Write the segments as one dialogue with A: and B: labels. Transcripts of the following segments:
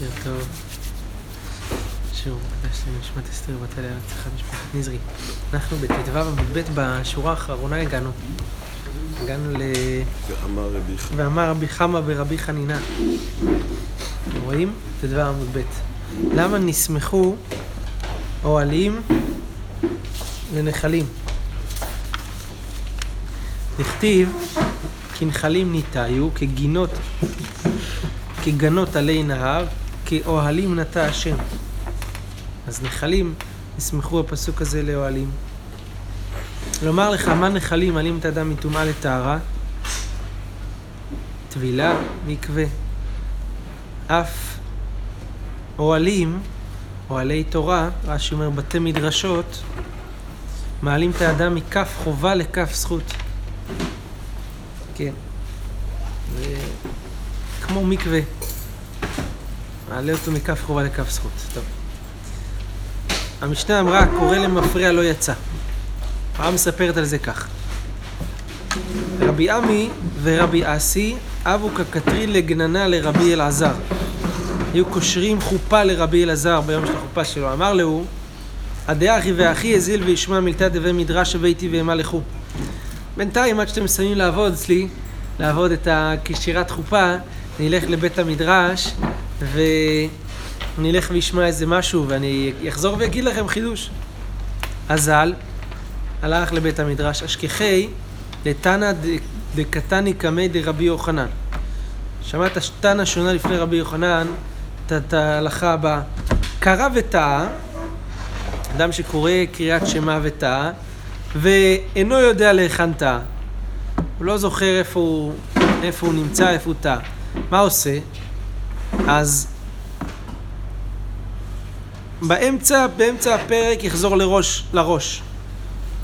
A: בוקר טוב. שיעור מוקדש לנשמת אסתר בת אלה להצלחת משפחת נזרי. אנחנו בט"ו עמוד ב' בשורה האחרונה הגענו. הגענו ל...
B: ואמר רבי חנא.
A: ואמר רבי חמא ברבי חנינא. אתם רואים? ט"ו עמוד ב'. למה נסמכו אוהלים לנחלים? נכתיב כנחלים ניטעו, כגינות, כגנות עלי נהר, כאוהלים נטע השם. אז נחלים, נסמכו הפסוק הזה לאוהלים. לומר לך, מה נחלים מעלים את האדם מטומאה לטהרה? טבילה, מקווה. אף אוהלים, אוהלי תורה, רש"י אומר בתי מדרשות, מעלים את האדם מכף חובה לכף זכות. כן. זה כמו מקווה. מעלה אותו מכף חובה לכף זכות. טוב. המשנה אמרה, קורא למפריע לא יצא. הרב מספרת על זה כך. רבי עמי ורבי אסי אבו כקטרין לגננה לרבי אלעזר. היו קושרים חופה לרבי אלעזר ביום של החופה שלו. אמר לו, הדאחי ואחי הזיל וישמע מלתא דבי מדרש הביתי והמה לכו. בינתיים, עד שאתם מסיימים לעבוד אצלי, לעבוד את הכשירת חופה, נלך לבית המדרש ונלך וישמע איזה משהו ואני אחזור ואגיד לכם חידוש. אזל הלך לבית המדרש אשכחי לתנא דקתני קמי דרבי יוחנן. שמעת תנא שונה לפני רבי יוחנן את ההלכה הבאה. קרא וטעה, אדם שקורא קריאת שמע וטעה, ואינו יודע להיכן טעה. הוא לא זוכר איפה הוא, איפה הוא נמצא, איפה הוא טעה. מה עושה? אז באמצע, באמצע הפרק יחזור לראש, לראש.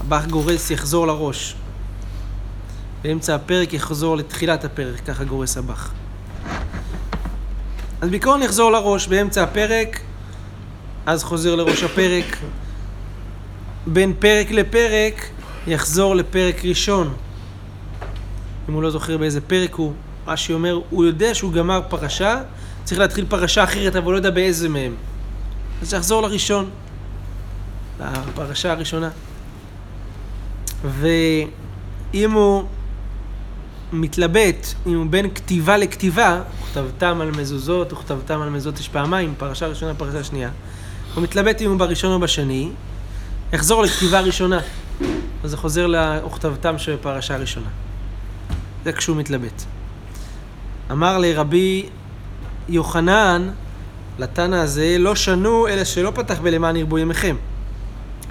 A: הבח גורס יחזור לראש. באמצע הפרק יחזור לתחילת הפרק, ככה גורס הבח. אז בעיקרון יחזור לראש באמצע הפרק, אז חוזר לראש הפרק. בין פרק לפרק יחזור לפרק ראשון. אם הוא לא זוכר באיזה פרק הוא, רש"י אומר, הוא יודע שהוא גמר פרשה, צריך להתחיל פרשה אחרת, אבל לא יודע באיזה מהם. אז שיחזור לראשון, לפרשה הראשונה. ואם הוא מתלבט, אם הוא בין כתיבה לכתיבה, וכתבתם על מזוזות, וכתבתם על מזוזות יש פעמיים, פרשה ראשונה, פרשה שנייה. הוא מתלבט אם הוא בראשון או בשני, יחזור לכתיבה ראשונה. אז זה חוזר לכתבתם של פרשה ראשונה. זה כשהוא מתלבט. אמר לרבי יוחנן, לתנא הזה, לא שנו אלא שלא פתח בלמען ירבו ימיכם.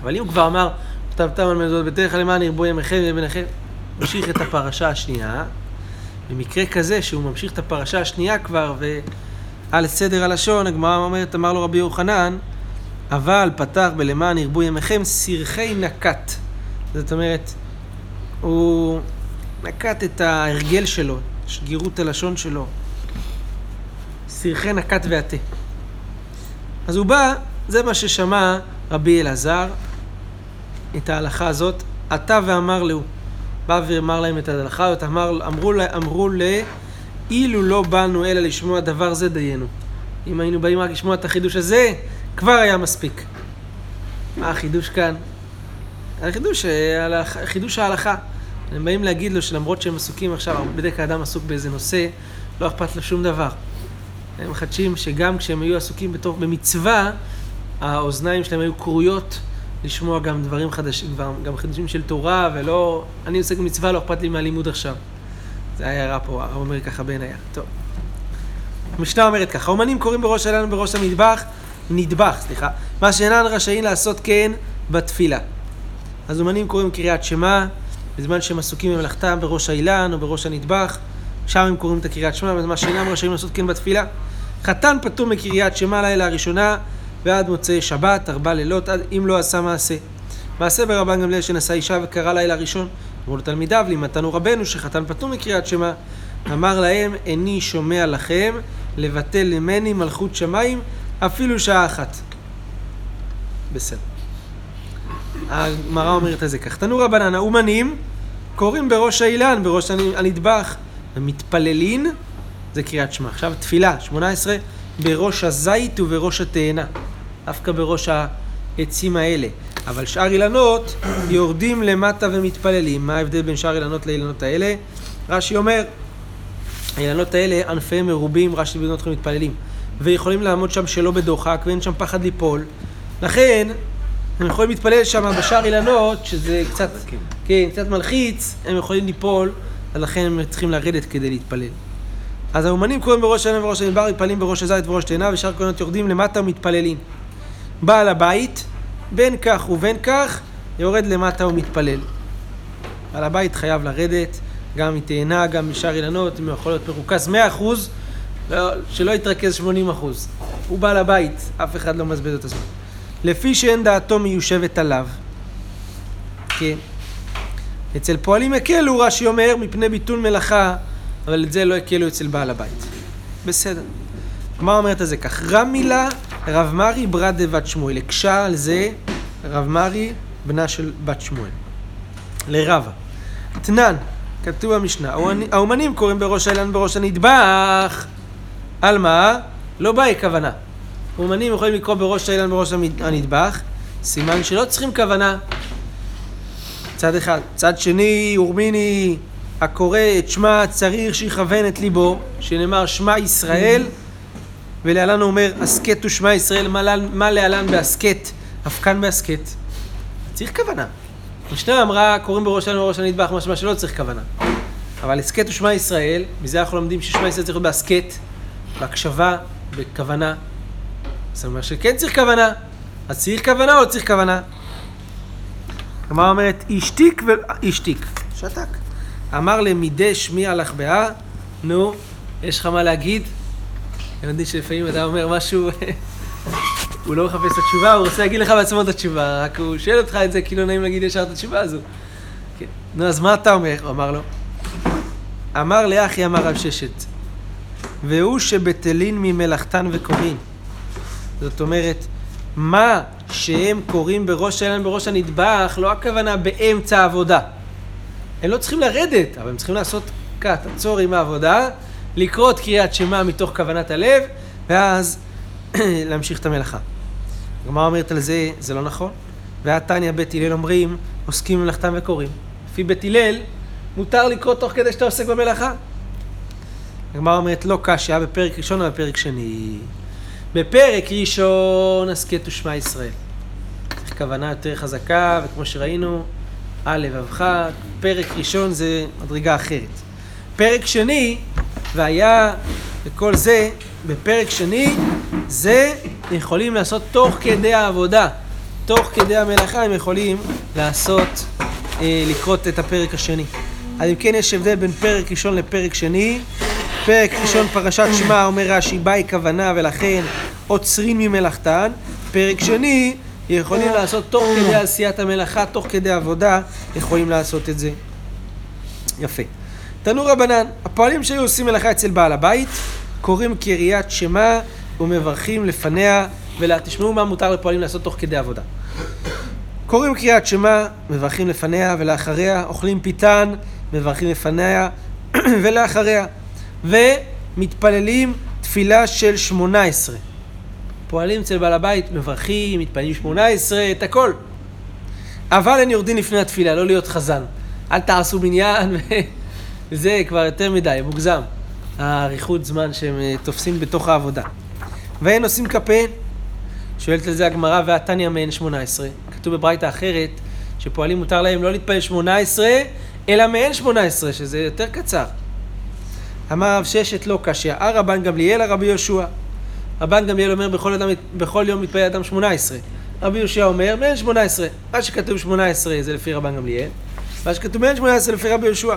A: אבל אם הוא כבר אמר, כתבתם על מזוזות בדרך למען ירבו ימיכם וביניכם, ממשיך את הפרשה השנייה. במקרה כזה שהוא ממשיך את הפרשה השנייה כבר ועל סדר הלשון, הגמרא אומרת, אמר לו רבי יוחנן, אבל פתח בלמען ירבו ימיכם סרחי נקט. זאת אומרת, הוא נקט את ההרגל שלו, שגירות הלשון שלו. סרחי נקט ועטה. אז הוא בא, זה מה ששמע רבי אלעזר, את ההלכה הזאת, עתה ואמר לו. בא ואמר להם את ההלכה הזאת, אמר, אמרו, אמרו ל... אילו לא באנו אלא לשמוע דבר זה דיינו. אם היינו באים רק לשמוע את החידוש הזה, כבר היה מספיק. מה החידוש כאן? החידוש, חידוש ההלכה. הם באים להגיד לו שלמרות שהם עסוקים עכשיו, בדרך אדם עסוק באיזה נושא, לא אכפת לו שום דבר. הם מחדשים שגם כשהם היו עסוקים בתוך, במצווה, האוזניים שלהם היו כרויות לשמוע גם דברים חדשים, גם חידושים של תורה, ולא... אני עוסק במצווה, לא אכפת לי מהלימוד עכשיו. זה רע פה, הרב אומר ככה בעינייה. טוב. המשנה אומרת ככה, אומנים קוראים בראש שלנו בראש המטבח, נטבח, סליחה, מה שאינן רשאים לעשות כן בתפילה. אז אומנים קוראים קריאת שמע, בזמן שהם עסוקים במלאכתם בראש האילן או בראש הנטבח, שם הם קוראים את הקריאת שמע, בזמן שאינם רשאים לעשות כן בתפילה. חתן פטור מקריאת שמע לילה הראשונה ועד מוצאי שבת, ארבע לילות, עד אם לא עשה מעשה. מעשה ברבן גמליאל שנשא אישה וקרא לילה ראשון. אמרו לתלמידיו, לימדתנו רבנו שחתן פטור מקריאת שמע. אמר להם, איני שומע לכם לבטל ממני מלכות שמיים אפילו שעה אחת. בסדר. הגמרא אומרת את זה כך. תנו רבנן, האומנים קוראים בראש האילן, בראש הנטבח, ומתפללין, זה קריאת שמע. עכשיו תפילה, 18, בראש הזית ובראש התאנה. דווקא בראש העצים האלה. אבל שאר אילנות יורדים למטה ומתפללים. מה ההבדל בין שאר אילנות לאילנות האלה? רש"י אומר, האילנות האלה ענפיהם מרובים, רש"י בנות יכולים מתפללים. ויכולים לעמוד שם שלא בדוחק, ואין שם פחד ליפול. לכן, הם יכולים להתפלל שם בשאר אילנות, שזה קצת, כן, קצת מלחיץ, הם יכולים ליפול, ולכן הם צריכים לרדת כדי להתפלל. אז האומנים קוראים בראש העין ובראש המדבר, מתפללים בראש הזית ובראש תאנה, ושאר כהנות יורדים למטה ומתפללים. בעל הבית, בין כך ובין כך, יורד למטה ומתפלל. בעל הבית חייב לרדת, גם מתאנה, גם משאר אילנות, אם הוא יכול להיות מרוכז 100%, לא, שלא יתרכז 80%. הוא בעל הבית, אף אחד לא מבזבז את הזמן. לפי שאין דעתו מיושבת עליו. כן. אצל פועלים הקלו, רש"י אומר, מפני ביטול מלאכה, אבל את זה לא הקלו אצל בעל הבית. בסדר. הגמרא אומרת על זה כך, רמילה רב מרי ברד דבת שמואל. הקשה על זה רב מרי, בנה של בת שמואל. לרבה. תנן, כתוב במשנה, האומנים קוראים בראש האילן בראש הנדבך. על מה? לא באי כוונה. אומנים יכולים לקרוא בראש האילן בראש הנדבך, סימן שלא צריכים כוונה. צד אחד. צד שני, אורמיני הקורא את שמע צריך שיכוון את ליבו, שנאמר שמע ישראל, ולהלן הוא אומר הסכת ושמע ישראל, מה, מה להלן בהסכת, אף כאן בהסכת. צריך כוונה. המשנה אמרה, קוראים בראש האילן בראש הנדבך, משמע שלא צריך כוונה. אבל הסכת ושמע ישראל, מזה אנחנו לומדים ששמע ישראל צריך להיות בהסכת, בהקשבה, בכוונה. זאת אומרת שכן צריך כוונה. אז צריך כוונה או לא צריך כוונה? הגמרא אומרת, השתיק ו... השתיק. שתק. אמר למידי שמי הלך באה, נו, יש לך מה להגיד? הבנתי שלפעמים אתה אומר משהו, הוא לא מחפש את התשובה, הוא רוצה להגיד לך בעצמו את התשובה, רק הוא שואל אותך את זה, כי לא נעים להגיד ישר את התשובה הזו. כן. נו, אז מה אתה אומר? הוא אמר לו. אמר לאחי אמר רב ששת, והוא שבטלין ממלאכתן וקוראים. זאת אומרת, מה שהם קוראים בראש האילן בראש הנדבך, לא הכוונה באמצע העבודה. הם לא צריכים לרדת, אבל הם צריכים לעשות קאט, עצור עם העבודה, לקרוא את קריאת שמע מתוך כוונת הלב, ואז להמשיך את המלאכה. הגמרא אומרת על זה, זה לא נכון. והתניא בית הלל אומרים, עוסקים במלאכתם וקוראים. לפי בית הלל, מותר לקרוא תוך כדי שאתה עוסק במלאכה. הגמרא אומרת, לא קשה, בפרק ראשון או בפרק שני. בפרק ראשון הסכת ושמע ישראל. צריך כוונה יותר חזקה, וכמו שראינו, א' אבך, פרק ראשון זה מדרגה אחרת. פרק שני, והיה וכל זה, בפרק שני, זה יכולים לעשות תוך כדי העבודה. תוך כדי המלאכה הם יכולים לעשות, אה, לקרות את הפרק השני. אז אם כן יש הבדל בין פרק ראשון לפרק שני. פרק ראשון פרשת שמע אומר רש"י באי כוונה ולכן עוצרים ממלאכתן. פרק שני יכולים לעשות תוך כדי עשיית המלאכה, תוך כדי עבודה, יכולים לעשות את זה. יפה. תנו רבנן, הפועלים שהיו עושים מלאכה אצל בעל הבית, קוראים קריאת שמע ומברכים לפניה, ותשמעו מה מותר לפועלים לעשות תוך כדי עבודה. קוראים קריאת שמע, מברכים לפניה, ולאחריה אוכלים פיתן, מברכים לפניה ולאחריה. ומתפללים תפילה של שמונה עשרה. פועלים אצל בעל הבית, מברכים, מתפללים שמונה עשרה, את הכל. אבל הם יורדים לפני התפילה, לא להיות חזן. אל תעשו בניין, וזה כבר יותר מדי, מוגזם. האריכות זמן שהם אה, תופסים בתוך העבודה. והם עושים קפה, שואלת על זה הגמרא והתניא מעין שמונה עשרה. כתוב בברייתא אחרת, שפועלים מותר להם לא להתפלל שמונה עשרה, אלא מעין שמונה עשרה, שזה יותר קצר. אמר רב ששת לא קשיא, אה רבן גמליאל, רבי יהושע. רבן גמליאל אומר, בכל, אדם, בכל יום מתפלל אדם 18. רבי יהושע אומר, מעין 18. מה שכתוב 18 זה לפי רבן גמליאל, מה שכתוב מעין 18 לפי רבי יהושע.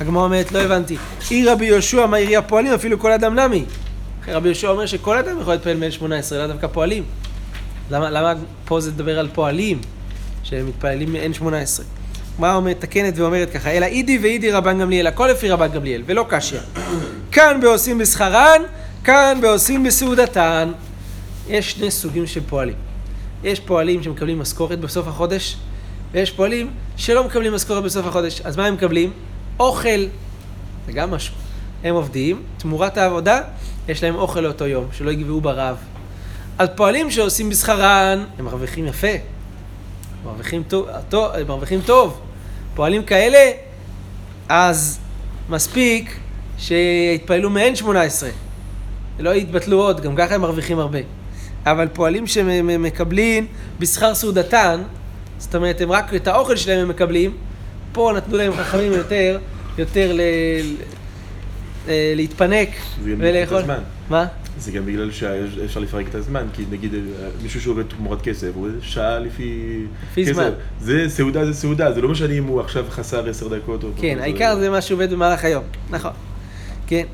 A: הגמרא אומרת, לא הבנתי. אי רבי יהושע, מה עירי הפועלים, אפילו כל אדם נמי. רבי יהושע אומר שכל אדם יכול להתפלל מעין 18, לא דווקא פועלים. למה, למה פה זה לדבר על פועלים, שמתפללים מעין 18? הגמרא מתקנת ואומרת ככה, אלא אידי ואידי רבן גמליאל, הכל לפי רבן גמליאל, ולא קשיא. כאן בעושים בשכרן, כאן בעושים בסעודתן. יש שני סוגים של פועלים. יש פועלים שמקבלים משכורת בסוף החודש, ויש פועלים שלא מקבלים משכורת בסוף החודש. אז מה הם מקבלים? אוכל. זה גם משהו. הם עובדים, תמורת העבודה, יש להם אוכל לאותו יום, שלא יגבעו ברעב. אז פועלים שעושים בשכרן, הם מרוויחים יפה. מרוויחים טוב, טוב, מרוויחים טוב. פועלים כאלה, אז מספיק שיתפעלו מעין 18. לא יתבטלו עוד, גם ככה הם מרוויחים הרבה. אבל פועלים שמקבלים בשכר סעודתן, זאת אומרת, הם רק את האוכל שלהם הם מקבלים, פה נתנו להם חכמים יותר, יותר ל... אה, להתפנק
B: ולאכול.
A: מה?
B: זה גם בגלל שאפשר לפרק את הזמן, כי נגיד אה, מישהו שעובד תמורת כסף, הוא שעה לפי,
A: כסף.
B: זה סעודה זה סעודה, זה לא משנה אם הוא עכשיו חסר עשר דקות או...
A: כן, העיקר זה מה שעובד במהלך היום, נכון. כן.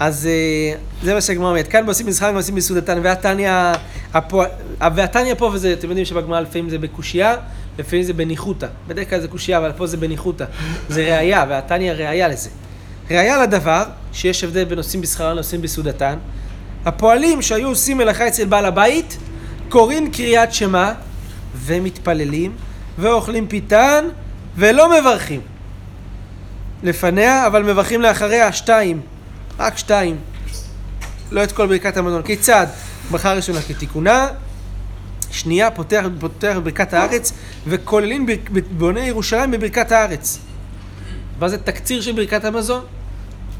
A: אז אה, זה מה שהגמרא אומרת. כאן עושים מסחר, עושים בסעודתן, והתניא, והתניא פה, וזה, אתם יודעים שבגמרא לפעמים זה בקושייה, לפעמים זה בניחותא. בדרך כלל זה קושייה, אבל פה זה בניחותא. זה ראייה, והתניא ראייה לזה. ראייה לדבר, שיש הבדל בין עושים בשכרן לעושים בסעודתן. הפועלים שהיו עושים מלאכה אצל בעל הבית, קוראים קריאת שמע, ומתפללים, ואוכלים פיתן, ולא מברכים. לפניה, אבל מברכים לאחריה, שתיים. רק שתיים. לא את כל ברכת המזון. כיצד? ברכה ראשונה כתיקונה, שנייה פותח, פותח ברכת הארץ, וכוללים בוני ירושלים בברכת הארץ. מה זה תקציר של ברכת המזון?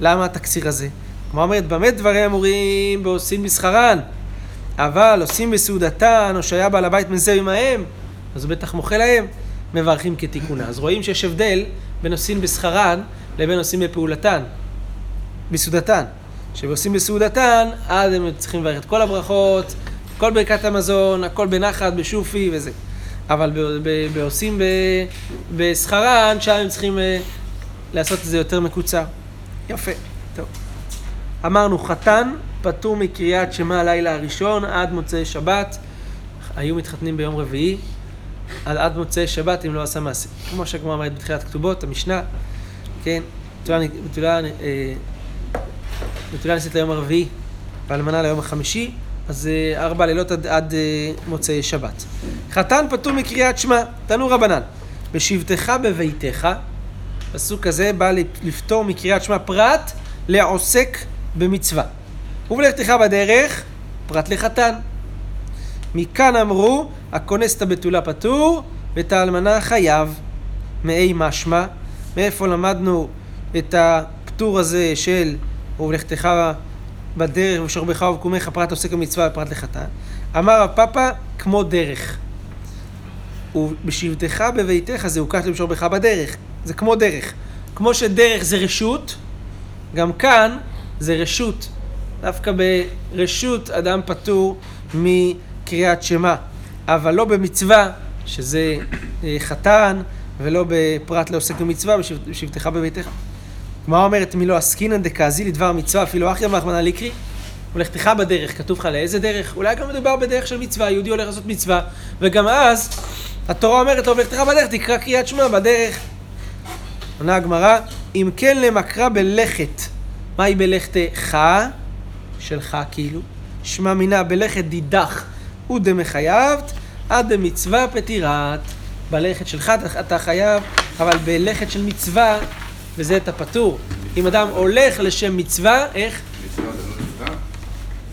A: למה התקציר הזה? כמו אומרת, במה דברים אמורים בעושים מסחרן? אבל עושים בסעודתן, או שהיה בעל הבית מזה עמהם, אז הוא בטח מוחה להם, מברכים כתיקונה. אז רואים שיש הבדל בין עושים בשכרן לבין עושים בפעולתן. בסעודתן. כשעושים בסעודתן, אז הם צריכים לברך את כל הברכות, כל ברכת המזון, הכל בנחת, בשופי וזה. אבל בעושים בשכרן, שם הם צריכים אה, לעשות את זה יותר מקוצר. יפה, טוב. אמרנו, חתן פטור מקריאת שמע הלילה הראשון עד מוצאי שבת. היו מתחתנים ביום רביעי, עד, עד מוצאי שבת אם לא עשה מעשה. כמו שהגמרא אומרת בתחילת כתובות, המשנה, כן, בתולה אה, בתולה ליום הרביעי ואלמנה ליום החמישי, אז אה, ארבע לילות עד, עד אה, מוצאי שבת. חתן פטור מקריאת שמע, תנו רבנן. בשבתך בביתך, פסוק הזה בא לפטור מקריאת שמע פרט לעוסק במצווה. ובלכתך בדרך, פרט לחתן. מכאן אמרו, הכונס את הבתולה פטור ואת האלמנה חייב. מאי משמע? מאיפה למדנו את הפטור הזה של ובלכתך בדרך ושרבך ובקומך פרט עוסק במצווה ופרט לחתן. אמר רב פאפא כמו דרך. ובשבתך בביתך זה הוקש למשורבך בדרך. זה כמו דרך. כמו שדרך זה רשות, גם כאן זה רשות. דווקא ברשות אדם פטור מקריאת שמע. אבל לא במצווה, שזה אה, חתן, ולא בפרט לעוסק במצווה, בשבתך בביתך. הגמרא אומרת מי לא עסקינן דקאזי לדבר מצווה אפילו אחיה מחמנא ליקרי ולכתך בדרך, כתוב לך לאיזה דרך? אולי גם מדובר בדרך של מצווה, יהודי הולך לעשות מצווה וגם אז התורה אומרת לו ולכתך בדרך תקרא קריאת שמע בדרך עונה הגמרא אם כן למקרא בלכת מהי בלכתך? שלך כאילו שמע מינה בלכת דידך ודמחייבת עד דמצווה פטירת בלכת שלך אתה חייב אבל בלכת של מצווה וזה את הפטור. אם אדם הולך לשם מצווה, איך?
B: מצווה זה לא מצווה?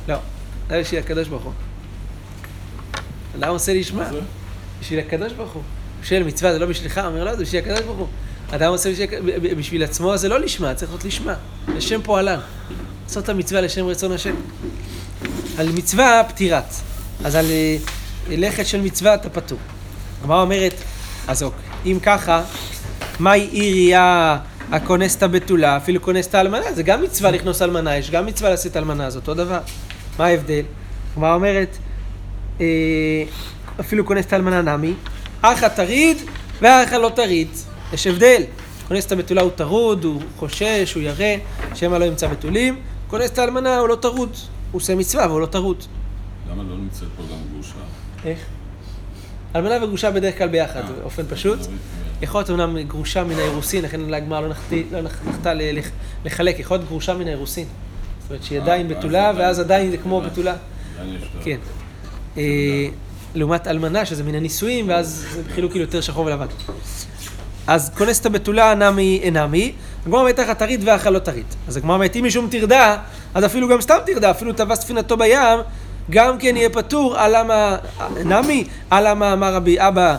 A: לא, זה בשביל הקדוש ברוך הוא. אדם עושה לשמה. בשביל הקדוש ברוך הוא. בשביל מצווה זה לא בשבילך, אומר לא, זה בשביל הקדוש ברוך הוא. אדם עושה בשביל, בשביל עצמו, זה לא לשמה, צריך להיות לשמה. לשם פועלן. לעשות את המצווה לשם רצון השם. על מצווה פטירת. אז על אה, לכת של מצווה אתה פטור. הגמרא אומרת, אז אוקיי, אם ככה, מאי איריא הכונס את הבתולה, אפילו כונס את האלמנה, זה גם מצווה לכנוס אלמנה, יש גם מצווה לשאת אלמנה, זה אותו דבר. מה ההבדל? כלומר אומרת, אה, אפילו כונס את האלמנה נמי, הכא טריד והכא לא טריד. יש הבדל. כונס את הבתולה הוא טרוד, הוא חושש, הוא ירא, שמא לא ימצא בתולים. כונס את האלמנה הוא לא טרוד, הוא עושה מצווה אבל הוא לא טרוד.
C: למה לא נמצאת פה גם גרושה?
A: איך? אלמנה וגרושה בדרך כלל ביחד, אה, באופן פשוט. יכול להיות אומנם גרושה מן האירוסין, לכן הגמרא לא, לא נחתה לחלק, יכול להיות גרושה מן האירוסין. זאת אומרת שהיא עדיין אה, בתולה, ואז עדיין זה כמו בתולה. כן. אה, לעומת אלמנה, שזה מן הנישואים, ואז זה חילוק כאילו יותר שחור ולבן. אז כונס את הבתולה נמי אינמי, הגמרא אומרת תחת טרית ואכל לא טרית. אז הגמרא אומרת, אם משום טרדה, אז אפילו גם סתם טרדה, אפילו טבע ספינתו בים, גם כן יהיה פטור, אלמה, נמי, אלמה אמר רבי אבא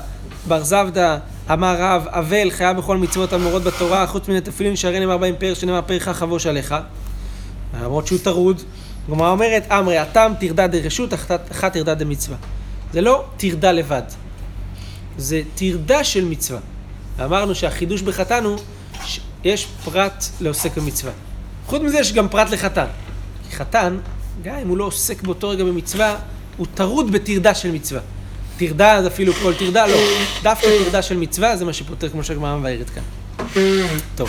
A: בר זבדא, אמר רב, אבל חייב בכל מצוות האמורות בתורה, חוץ מן התפילין שהרי נאמר בהם פאר שנאמר פארך חבוש עליך. למרות שהוא טרוד. הגמרא אומרת, אמרי, התם טרדא דרשות, הכא טרדא דמצווה. זה לא טרדה לבד, זה טרדה של מצווה. ואמרנו שהחידוש בחתן הוא יש פרט לעוסק במצווה. חוץ מזה יש גם פרט לחתן. כי חתן, גם אם הוא לא עוסק באותו רגע במצווה, הוא טרוד בטרדה של מצווה. טרדה זה אפילו כל טרדה, לא. דווקא טרדה של מצווה זה מה שפוטר כמו שהגמרא מבארת כאן. טוב.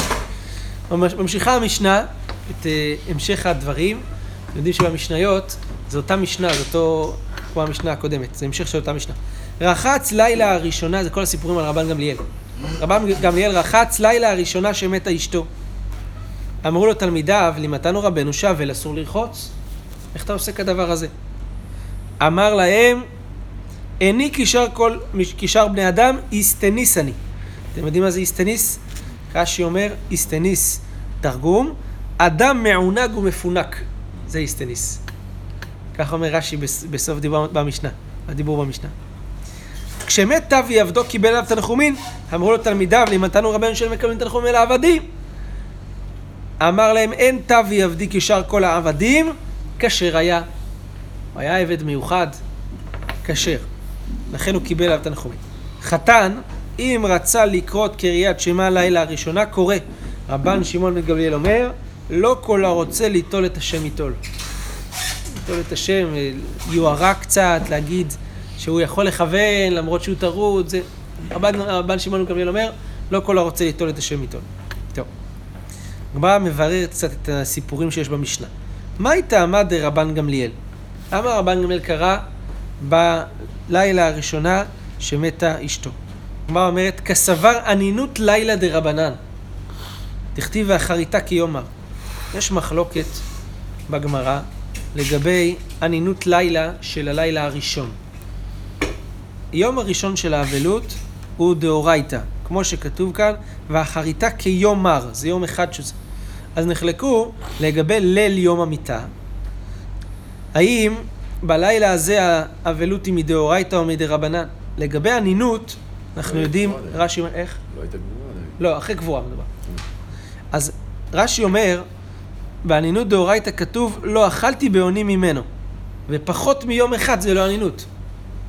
A: ממשיכה המשנה את uh, המשך הדברים. אתם יודעים שבמשניות זה אותה משנה, זה אותו, כמו המשנה הקודמת, זה המשך של אותה משנה. רחץ בלילה הראשונה, זה כל הסיפורים על רבן גמליאל. רבן גמליאל רחץ לילה הראשונה שמתה אשתו. אמרו לו תלמידיו, לימדנו רבנו שבל אסור לרחוץ. איך אתה עושה כדבר הזה? אמר להם, איני קישר כל, בני אדם, איסטניס אני. אתם יודעים מה זה איסטניס? רש"י אומר, איסטניס, תרגום, אדם מעונג ומפונק. זה איסטניס. כך אומר רש"י בסוף דיבור במשנה, הדיבור במשנה. כשמת תבי עבדו קיבל עליו תנחומין, אמרו לו תלמידיו, לימדתנו רבנו של מקבלים תנחומים אל העבדים. אמר להם, אין תבי עבדי כשאר כל העבדים, כשר היה. הוא היה עבד מיוחד, כשר. לכן הוא קיבל עליו תנחומים. חתן, אם רצה לקרות קריאת שמע לילה הראשונה, קורא. רבן שמעון בן גמליאל אומר, לא כל הרוצה ליטול את השם ייטול. ליטול את השם, יוהרה קצת, להגיד שהוא יכול לכוון למרות שהוא טרוד, זה... רבן שמעון גמליאל אומר, לא כל הרוצה ליטול את השם ייטול. טוב. הגמרא מבררת קצת את הסיפורים שיש במשנה. מה הייתה עמד דרבן גמליאל? למה רבן גמליאל קרא בלילה הראשונה שמתה אשתו? הגמרא אומרת, כסבר אנינות לילה דרבנן. תכתיב ואחריתה כיומר. יש מחלוקת בגמרא לגבי אנינות לילה של הלילה הראשון. יום הראשון של האבלות הוא דאורייתא, כמו שכתוב כאן, ואחריתה כיום מר, זה יום אחד שזה. אז נחלקו לגבי ליל יום המיטה, האם בלילה הזה האבלות היא מדאורייתא או מדרבנן. לגבי הנינות, אנחנו
B: לא
A: יודעים, רש"י אומר, איך?
B: לא הייתה גבורה עדיין.
A: לא, אחרי גבורה מדובר. אז רש"י אומר, באנינות דאורייתא כתוב, לא אכלתי בעוני ממנו. ופחות מיום אחד זה לא אנינות.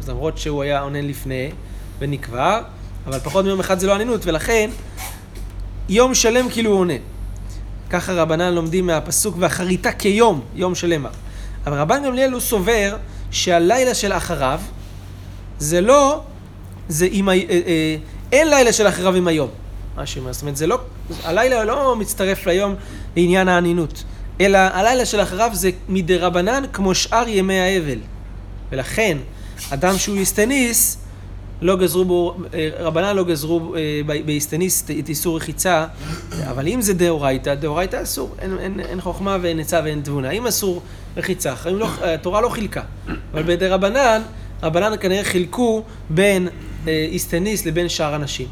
A: אז למרות שהוא היה עונן לפני ונקבר, אבל פחות מיום אחד זה לא אנינות, ולכן יום שלם כאילו הוא עונן. ככה רבנן לומדים מהפסוק ואחריתה כיום, יום שלם. אבל רבן גמליאל הוא סובר שהלילה של אחריו זה לא, זה עם, ה... אה, אה, אין לילה של אחריו עם היום. שאומר, זאת אומרת, זה לא, הלילה לא מצטרף ליום לעניין האנינות, אלא הלילה של אחריו זה מדרבנן כמו שאר ימי האבל. ולכן, אדם שהוא איסטניס, לא גזרו בו, אה, רבנן לא גזרו אה, באיסטניס את איסור רחיצה, אבל אם זה דאורייתא, דאורייתא אסור, אין, אין, אין חוכמה ואין עצה ואין תבונה. אם אסור רחיצה, לא, התורה לא חילקה, אבל בדרבנן, רבנן כנראה חילקו בין אה, איסטניס לבין שאר הנשים.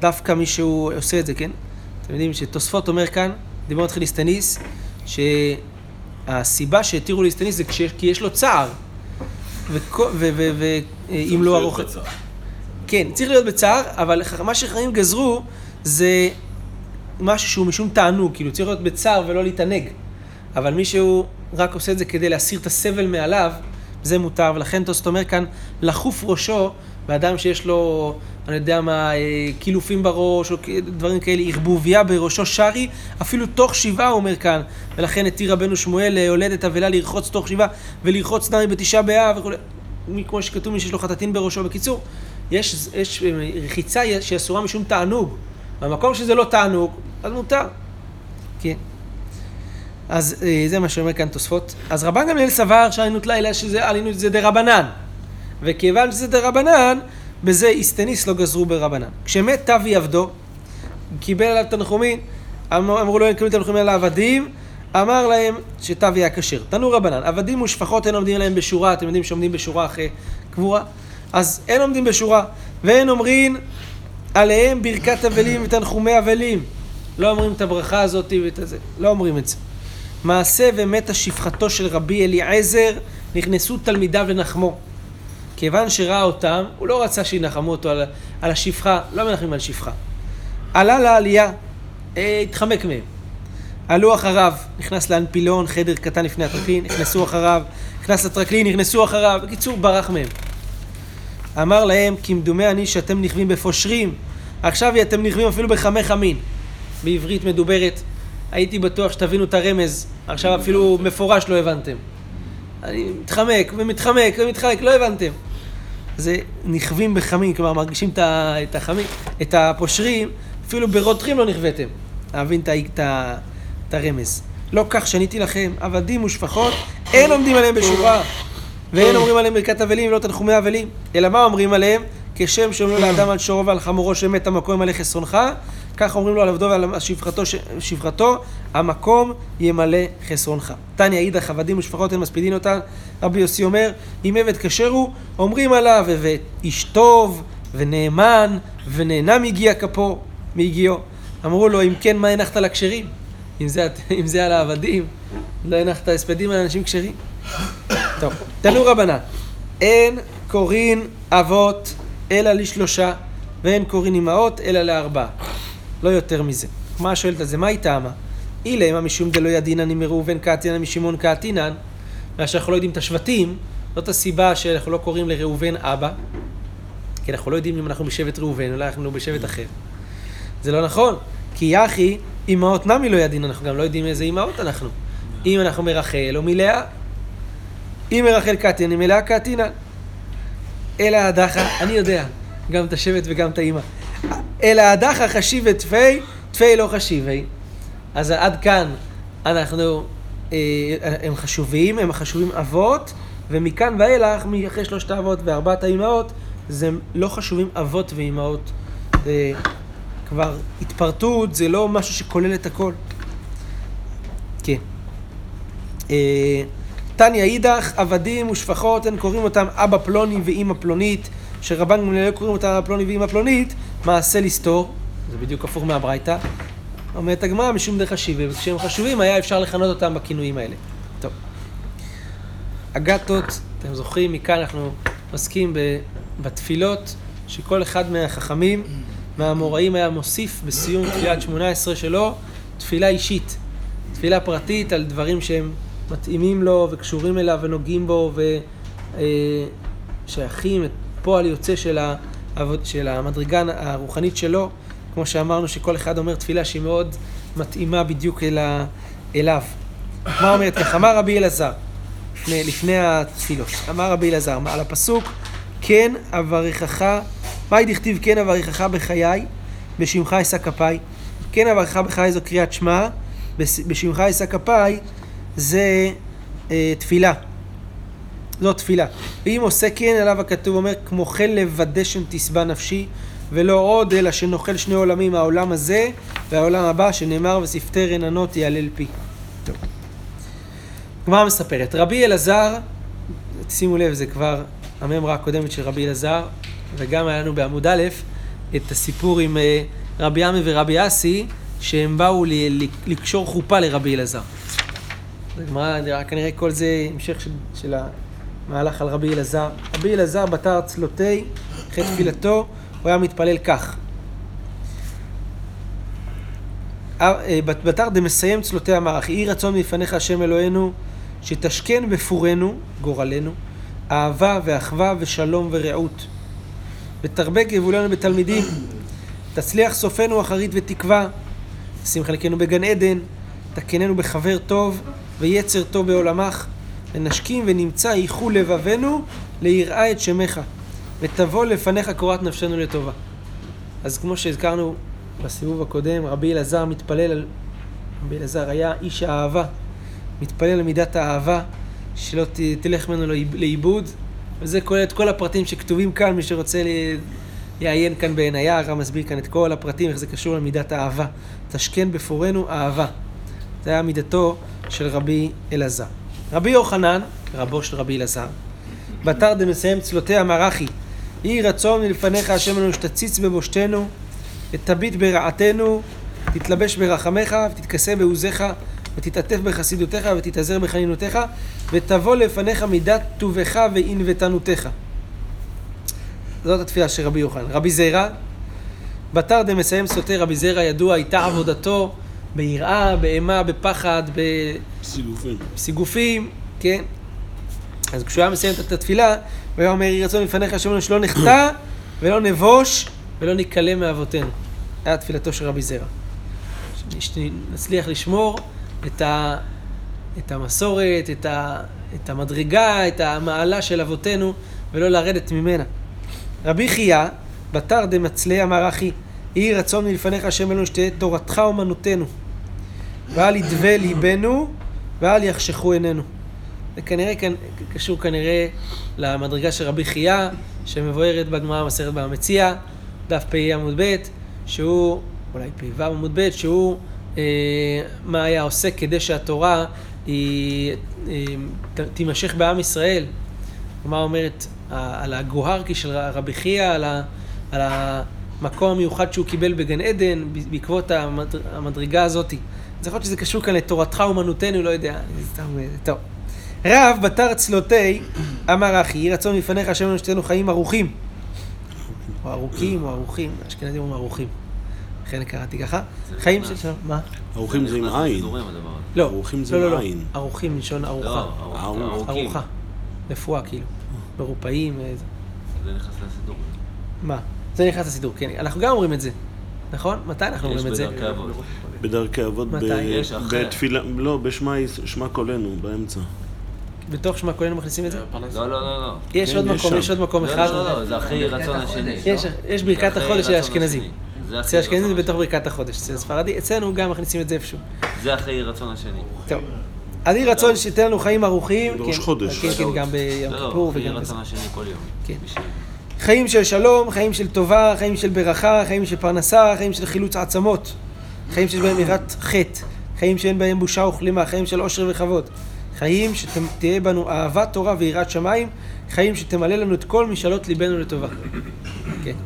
A: דווקא מי שהוא עושה את זה, כן? אתם יודעים שתוספות אומר כאן, דיבר מתחיל איסטניס, שהסיבה שהתירו לאיסטניס זה כי יש לו צער. ואם לא ארוך... כן, צריך להיות בצער, אבל מה שחכמים גזרו זה משהו שהוא משום תענוג, כאילו צריך להיות בצער ולא להתענג. אבל מי שהוא רק עושה את זה כדי להסיר את הסבל מעליו, זה מותר, ולכן תוספות אומר כאן, לחוף ראשו, באדם שיש לו, אני יודע מה, אה, קילופים בראש, או דברים כאלה, ערבוביה בראשו שרי, אפילו תוך שבעה, הוא אומר כאן, ולכן התיר רבנו שמואל להולדת אבלה לרחוץ תוך שבעה, ולרחוץ נמי בתשעה באב וכו', כמו שכתוב, מי שיש לו חטטין בראשו. בקיצור, יש, יש אה, רחיצה שהיא אסורה משום תענוג. במקום שזה לא תענוג, אז מותר. כן. אז אה, זה מה שאומר כאן תוספות. אז רבן גמליאל סבר שעלינות לילה שזה עלינות זה דרבנן. וכיוון שזה דרבנן, בזה איסטניס לא גזרו ברבנן. כשמת תבי עבדו, קיבל עליו תנחומין, אמר, אמרו לו אין קבלים תנחומין על העבדים, אמר להם שתבי היה כשר. תנו רבנן, עבדים ושפחות אין עומדים עליהם בשורה, אתם יודעים שעומדים בשורה אחרי קבורה? אז אין עומדים בשורה, ואין אומרים עליהם ברכת אבלים ותנחומי אבלים. לא אומרים את הברכה הזאת ואת הזה, לא אומרים את זה. מעשה ומתה שפחתו של רבי אליעזר, נכנסו תלמידיו לנחמו. כיוון שראה אותם, הוא לא רצה שינחמו אותו על, על השפחה, לא מנחמים על שפחה. עלה לעלייה, אה, התחמק מהם. עלו אחריו, נכנס לאנפילון, חדר קטן לפני הטרקלין, נכנסו אחריו, נכנס לטרקלין, נכנסו אחריו, בקיצור, ברח מהם. אמר להם, כמדומה אני שאתם נכווים בפושרים, עכשיו אתם נכווים אפילו בחמי חמין. בעברית מדוברת, הייתי בטוח שתבינו את הרמז, עכשיו אפילו מפורש לא הבנתם. אני מתחמק ומתחמק ומתחמק, לא הבנתם. זה נכווים בחמין, כלומר מרגישים את החמין, את הפושרים, אפילו ברותחים לא נכוויתם. להבין את הרמז. לא כך שניתי לכם, עבדים ושפחות, אין עומדים עליהם בשורה, ואין אומרים עליהם ברכת אבלים ולא תנחומי אבלים, אלא מה אומרים עליהם? כשם שאומרים לאדם על שורו ועל חמורו שמת המקום ימלא חסרונך, כך אומרים לו על עבדו ועל שפחתו, שפחתו, המקום ימלא חסרונך. תניא אידך עבדים ושפחות אין מספידין אותן, רבי יוסי אומר, אם עבד כשר הוא, אומרים עליו, ואיש טוב, ונאמן, ונהנה מיגיע כפו, מיגיעו. אמרו לו, אם כן, מה הנחת לכשרים? אם זה, אם זה על העבדים, לא הנחת הספדים על אנשים כשרים? טוב, תנו רבנן, אין קורין אבות אלא לשלושה, ואין קורין אמהות אלא לארבעה. לא יותר מזה. מה שואלת על זה? מה היא טעמה? אילמה משום דלא ידינן אם ראובן קעתינן משמעון קעתינן, בגלל שאנחנו לא יודעים את השבטים, זאת הסיבה שאנחנו לא קוראים לראובן אבא, כי אנחנו לא יודעים אם אנחנו בשבט ראובן, אולי אנחנו בשבט אחר. זה לא נכון, כי יחי, אמהות נמי לא ידין, אנחנו גם לא יודעים איזה אמהות אנחנו. אם אנחנו מרחל או מלאה. אם מרחל קטין, מלאה קטינן. אלא הדחה, אני יודע, גם את השבט וגם את האמא. אלא הדחה חשיב את תפי, תפי לא חשיבי. אז עד כאן אנחנו, אה, הם חשובים, הם חשובים אבות, ומכאן ואילך, אחרי שלושת האבות וארבעת האימהות, זה לא חשובים אבות ואימהות. זה כבר התפרטות, זה לא משהו שכולל את הכל. כן. אה, תניא אידך, עבדים ושפחות, הם קוראים אותם אבא פלוני ואימא פלונית, שרבן גמליאל קוראים אותם אבא פלוני ואימא פלונית, מעשה לסתור, זה בדיוק הפוך מהברייתא. אומרת הגמרא משום דרך השיבה, וכשהם חשובים היה אפשר לכנות אותם בכינויים האלה. טוב. אגתות, אתם זוכרים, מכאן אנחנו עוסקים בתפילות שכל אחד מהחכמים, מהאמוראים היה מוסיף בסיום תפילת שמונה עשרה שלו תפילה אישית, תפילה פרטית על דברים שהם מתאימים לו וקשורים אליו ונוגעים בו ושייכים את פועל יוצא של, העבוד, של המדרגה הרוחנית שלו, כמו שאמרנו שכל אחד אומר תפילה שהיא מאוד מתאימה בדיוק אל ה... אליו. מה אומרת ככה? אמר רבי אלעזר, לפני, לפני התפילות, אמר רבי אלעזר, על הפסוק, כן אברכך, מהי דכתיב כן אברכך בחיי, בשמך אשא כפיי. כן אברכך בחיי זו קריאת שמע, בשמך אשא כפיי זה אה, תפילה. זו תפילה. ואם עושה כן, עליו הכתוב אומר, כמו כן לוודא שם תשבע נפשי, ולא עוד, אלא שנאכל שני עולמים, העולם הזה והעולם הבא, שנאמר ושפתי רננות יהלל פי. טוב. גמרא מספרת, רבי אלעזר, שימו לב, זה כבר הממרה הקודמת של רבי אלעזר, וגם היה לנו בעמוד א' את הסיפור עם אה, רבי עמי ורבי אסי, שהם באו לקשור חופה לרבי אלעזר. הגמרא, כנראה כל זה המשך של, של המהלך על רבי אלעזר. רבי אלעזר בתר צלותי, אחרי תפילתו, הוא היה מתפלל כך. אה, בתר דמסיים צלותי המערך, יהי רצון מלפניך השם אלוהינו, שתשכן בפורנו, גורלנו, אהבה ואחווה ושלום ורעות. ותרבה גבולנו בתלמידים, תצליח סופנו אחרית ותקווה, שים חלקנו בגן עדן, תקננו בחבר טוב ויצר טוב בעולמך, ונשכים ונמצא ייחו לבבינו ליראה את שמך, ותבוא לפניך קורת נפשנו לטובה. אז כמו שהזכרנו בסיבוב הקודם, רבי אלעזר מתפלל על... רבי אלעזר היה איש האהבה, מתפלל על מידת האהבה, שלא ת... תלך ממנו לאיבוד, וזה כולל את כל הפרטים שכתובים כאן, מי שרוצה לעיין כאן בעיניי, הרב מסביר כאן את כל הפרטים, איך זה קשור למידת האהבה. תשכן בפורנו אהבה. זה היה מידתו של רבי אלעזר. רבי יוחנן, רבו של רבי אלעזר, בתר דמסיים צלותי המרחי, יהי רצון מלפניך השם לנו שתציץ בבושתנו, ותביט ברעתנו, תתלבש ברחמך, ותתכסה בעוזיך, ותתעטף בחסידותיך, ותתאזר בחנינותיך, ותבוא לפניך מידת טובך וענוותנותך. זאת התפילה של רבי יוחנן. רבי זירא, בתר דמסיים סוטה, רבי זירא ידוע, הייתה עבודתו ביראה, באימה, בפחד,
C: סיגופים.
A: בסיגופים, כן? אז כשהוא היה מסיים את התפילה, הוא היה אומר, יהי רצון לפניך השם שלא נחטא ולא נבוש ולא ניכלה מאבותינו. היה תפילתו של רבי זרע. שנצליח לשמור את, ה, את המסורת, את, ה, את המדרגה, את המעלה של אבותינו, ולא לרדת ממנה. רבי חייא, בתר דמצלי אמר אחי, יהי רצון מלפניך השם אלוהינו שתהיה תורתך אומנותנו. ואל ידבה ליבנו ואל יחשכו עינינו. זה כנראה כאן, קשור כנראה למדרגה של רבי חייא, שמבוארת בגמרא המסכת במציע, דף פ"א עמוד ב', שהוא, אולי פ"ו עמוד ב', שהוא אה, מה היה עושה כדי שהתורה היא, אה, ת, תימשך בעם ישראל. הגמרא אומרת על הגוהרקי של רבי חייא, על, על המקום המיוחד שהוא קיבל בגן עדן, בעקבות המד, המדרגה הזאת. יכול להיות שזה קשור כאן לתורתך אומנותנו, לא יודע, סתם, טוב. רב בתר צלותי אמר אחי, יהי רצון מלפניך השם לנו שתינו חיים ערוכים. או ארוכים או ערוכים, אשכנזים אומרים ערוכים. לכן קראתי ככה. חיים של שלום, מה?
C: ערוכים זה עם עין.
A: לא,
C: ערוכים זה
A: לא, לא,
C: עם
A: לא.
C: עין.
A: ערוכים מלשון ארוחה.
C: ארוך.
A: ארוחה. רפואה כאילו. מרופאים. אה, זה.
D: זה נכנס לסידור.
A: מה? זה נכנס לסידור, כן. אנחנו גם אומרים את זה. נכון? מתי אנחנו אומרים את זה?
D: בדרכי אבות.
C: ב-?
D: יש.
C: בתפילה, לא, בשמע שמע קולנו, באמצע.
A: בתוך שמע כהן מכניסים את זה?
D: לא, לא, לא, לא.
A: יש
C: כן,
A: עוד מקום. יש עוד מקום
D: לא,
A: אחד.
D: לא, לא, זה אחרי רצון השני.
A: יש, יש ברכת החודש של האשכנזים. אצל האשכנזים זה בתוך ברכת החודש, אצל הספרדי, אצלנו גם מכניסים את זה איפשהו.
D: זה אחרי רצון השני.
A: טוב. יהי רצון שתיתן לנו חיים ערוכים.
C: בראש
A: כן,
C: חודש.
A: כן, כן, גם ביום
D: לא, לא,
A: כיפור וגם בזה.
D: רצון השני כל יום.
A: כן. חיים של שלום, חיים של טובה, חיים של ברכה, חיים של פרנסה, חיים של חילוץ עצמות. חיים שיש בהם יראת חטא. חיים שאין בהם בושה וכלימה, חיים של עושר וכבוד. חיים שתהיה בנו אהבת תורה ויראת שמיים. חיים שתמלא לנו את כל משאלות ליבנו לטובה. כן.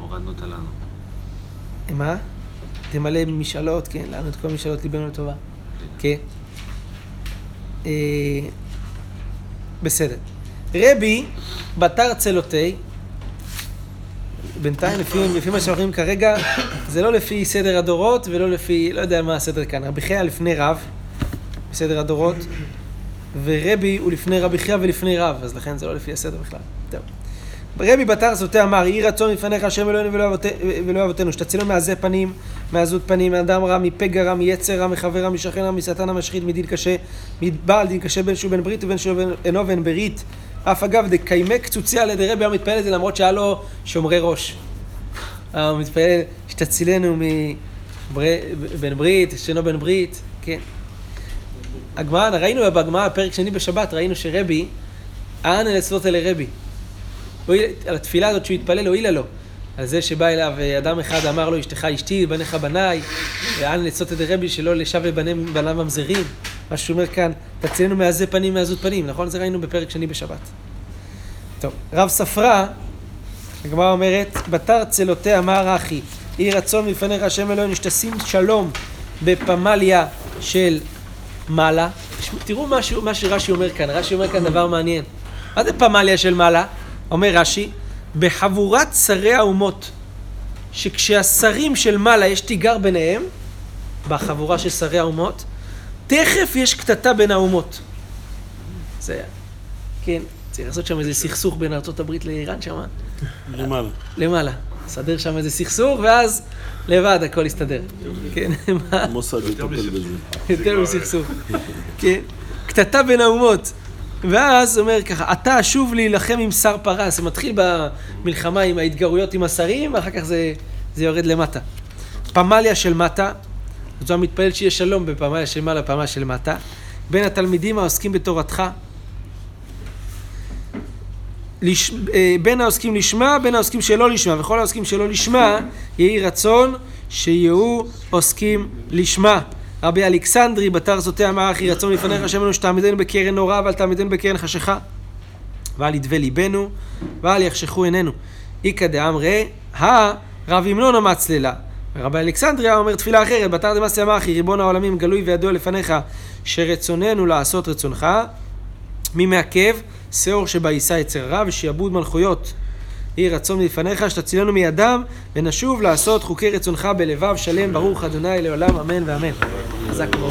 D: הורדנו אותה לנו.
A: מה? תמלא משאלות, כן, לנו את כל משאלות ליבנו לטובה. כן. אה, בסדר. רבי בתר צלותי, בינתיים לפי, לפי מה שאנחנו רואים כרגע, זה לא לפי סדר הדורות ולא לפי, לא יודע מה הסדר כאן. רבי חייא לפני רב, בסדר הדורות, ורבי הוא לפני רבי חייא ולפני רב, אז לכן זה לא לפי הסדר בכלל. טוב. רבי בתר סוטה אמר, יהי רצון לפניך השם אלוהינו ולא אבות- ולא אבותינו, שתצילנו מעזי פנים, מעזות פנים, מאדם רע, מפגע רע, מיצר רע, מחבר רע, משכן רע, משטן המשחית, מדין קשה, מבעל דין קשה בין שהוא בן ברית ובין שהוא אינו בן ברית. אף אגב, דקיימי קצוצי על ידי רבי היה מתפלל את זה למרות שהיה לו שומרי ראש. אה, הוא מתפלל, שתצילנו מבן ברית, שאינו בן ברית, כן. הגמרא, ראינו בגמרא, פרק שני בשבת, ראינו שרבי, אנא לצלות אלי רבי. על התפילה הזאת שהוא התפלל, הועילה לו. על זה שבא אליו אה, אדם אחד אמר לו, אשתך אשתי, בניך בניי, ואנא לצלות אלי רבי שלא לשב לבניו בניו ממזרים. מה שהוא אומר כאן, תצילנו מעזי פנים מעזות פנים, נכון? זה ראינו בפרק שני בשבת. טוב, רב ספרא, הגמרא אומרת, בתר צלותי אמר אחי, יהי רצון מלפניך השם אלוהינו שתשים שלום בפמליה של מעלה. תראו מה, שהוא- מה שרש"י אומר כאן, רש"י אומר כאן דבר מעניין. מה זה פמליה של מעלה? אומר רש"י, בחבורת שרי האומות, שכשהשרים של מעלה יש תיגר ביניהם, בחבורה של שרי האומות, תכף יש קטטה בין האומות. זה, כן, צריך לעשות שם איזה סכסוך בין ארה"ב לאיראן שם,
C: למעלה.
A: למעלה. לסדר שם איזה סכסוך, ואז לבד הכל יסתדר. כן, מה?
C: המוסד יטפל בזה.
A: יותר מסכסוך. כן. קטטה בין האומות. ואז אומר ככה, אתה שוב להילחם עם שר פרס. זה מתחיל במלחמה עם ההתגרויות עם השרים, ואחר כך זה, זה יורד למטה. פמליה של מטה, זו המתפלל שיהיה שלום בפמליה של מעלה, פמליה של מטה. בין התלמידים העוסקים בתורתך, לש... אה, בין העוסקים לשמה, בין העוסקים שלא לשמה, וכל העוסקים שלא לשמה, יהי רצון שיהיו עוסקים לשמה. רבי אלכסנדרי בתר זוטה אמר אחי רצון לפניך השם לנו שתעמידנו בקרן נורא ואל תעמידנו בקרן חשיכה ואל ידבה ליבנו ואל יחשכו עינינו. איכא דאמרי, הא רב המנון אמר ורבי אלכסנדריה אומר תפילה אחרת, בתר דמאסי אמחי, ריבון העולמים גלוי וידוע לפניך, שרצוננו לעשות רצונך. מי מעכב? שאור שבה יישא יצר רע ושיעבוד מלכויות. יהי רצון מלפניך שתצילנו מידם ונשוב לעשות חוקי רצונך בלבב שלם ברוך אדוני לעולם אמן ואמן. חזק.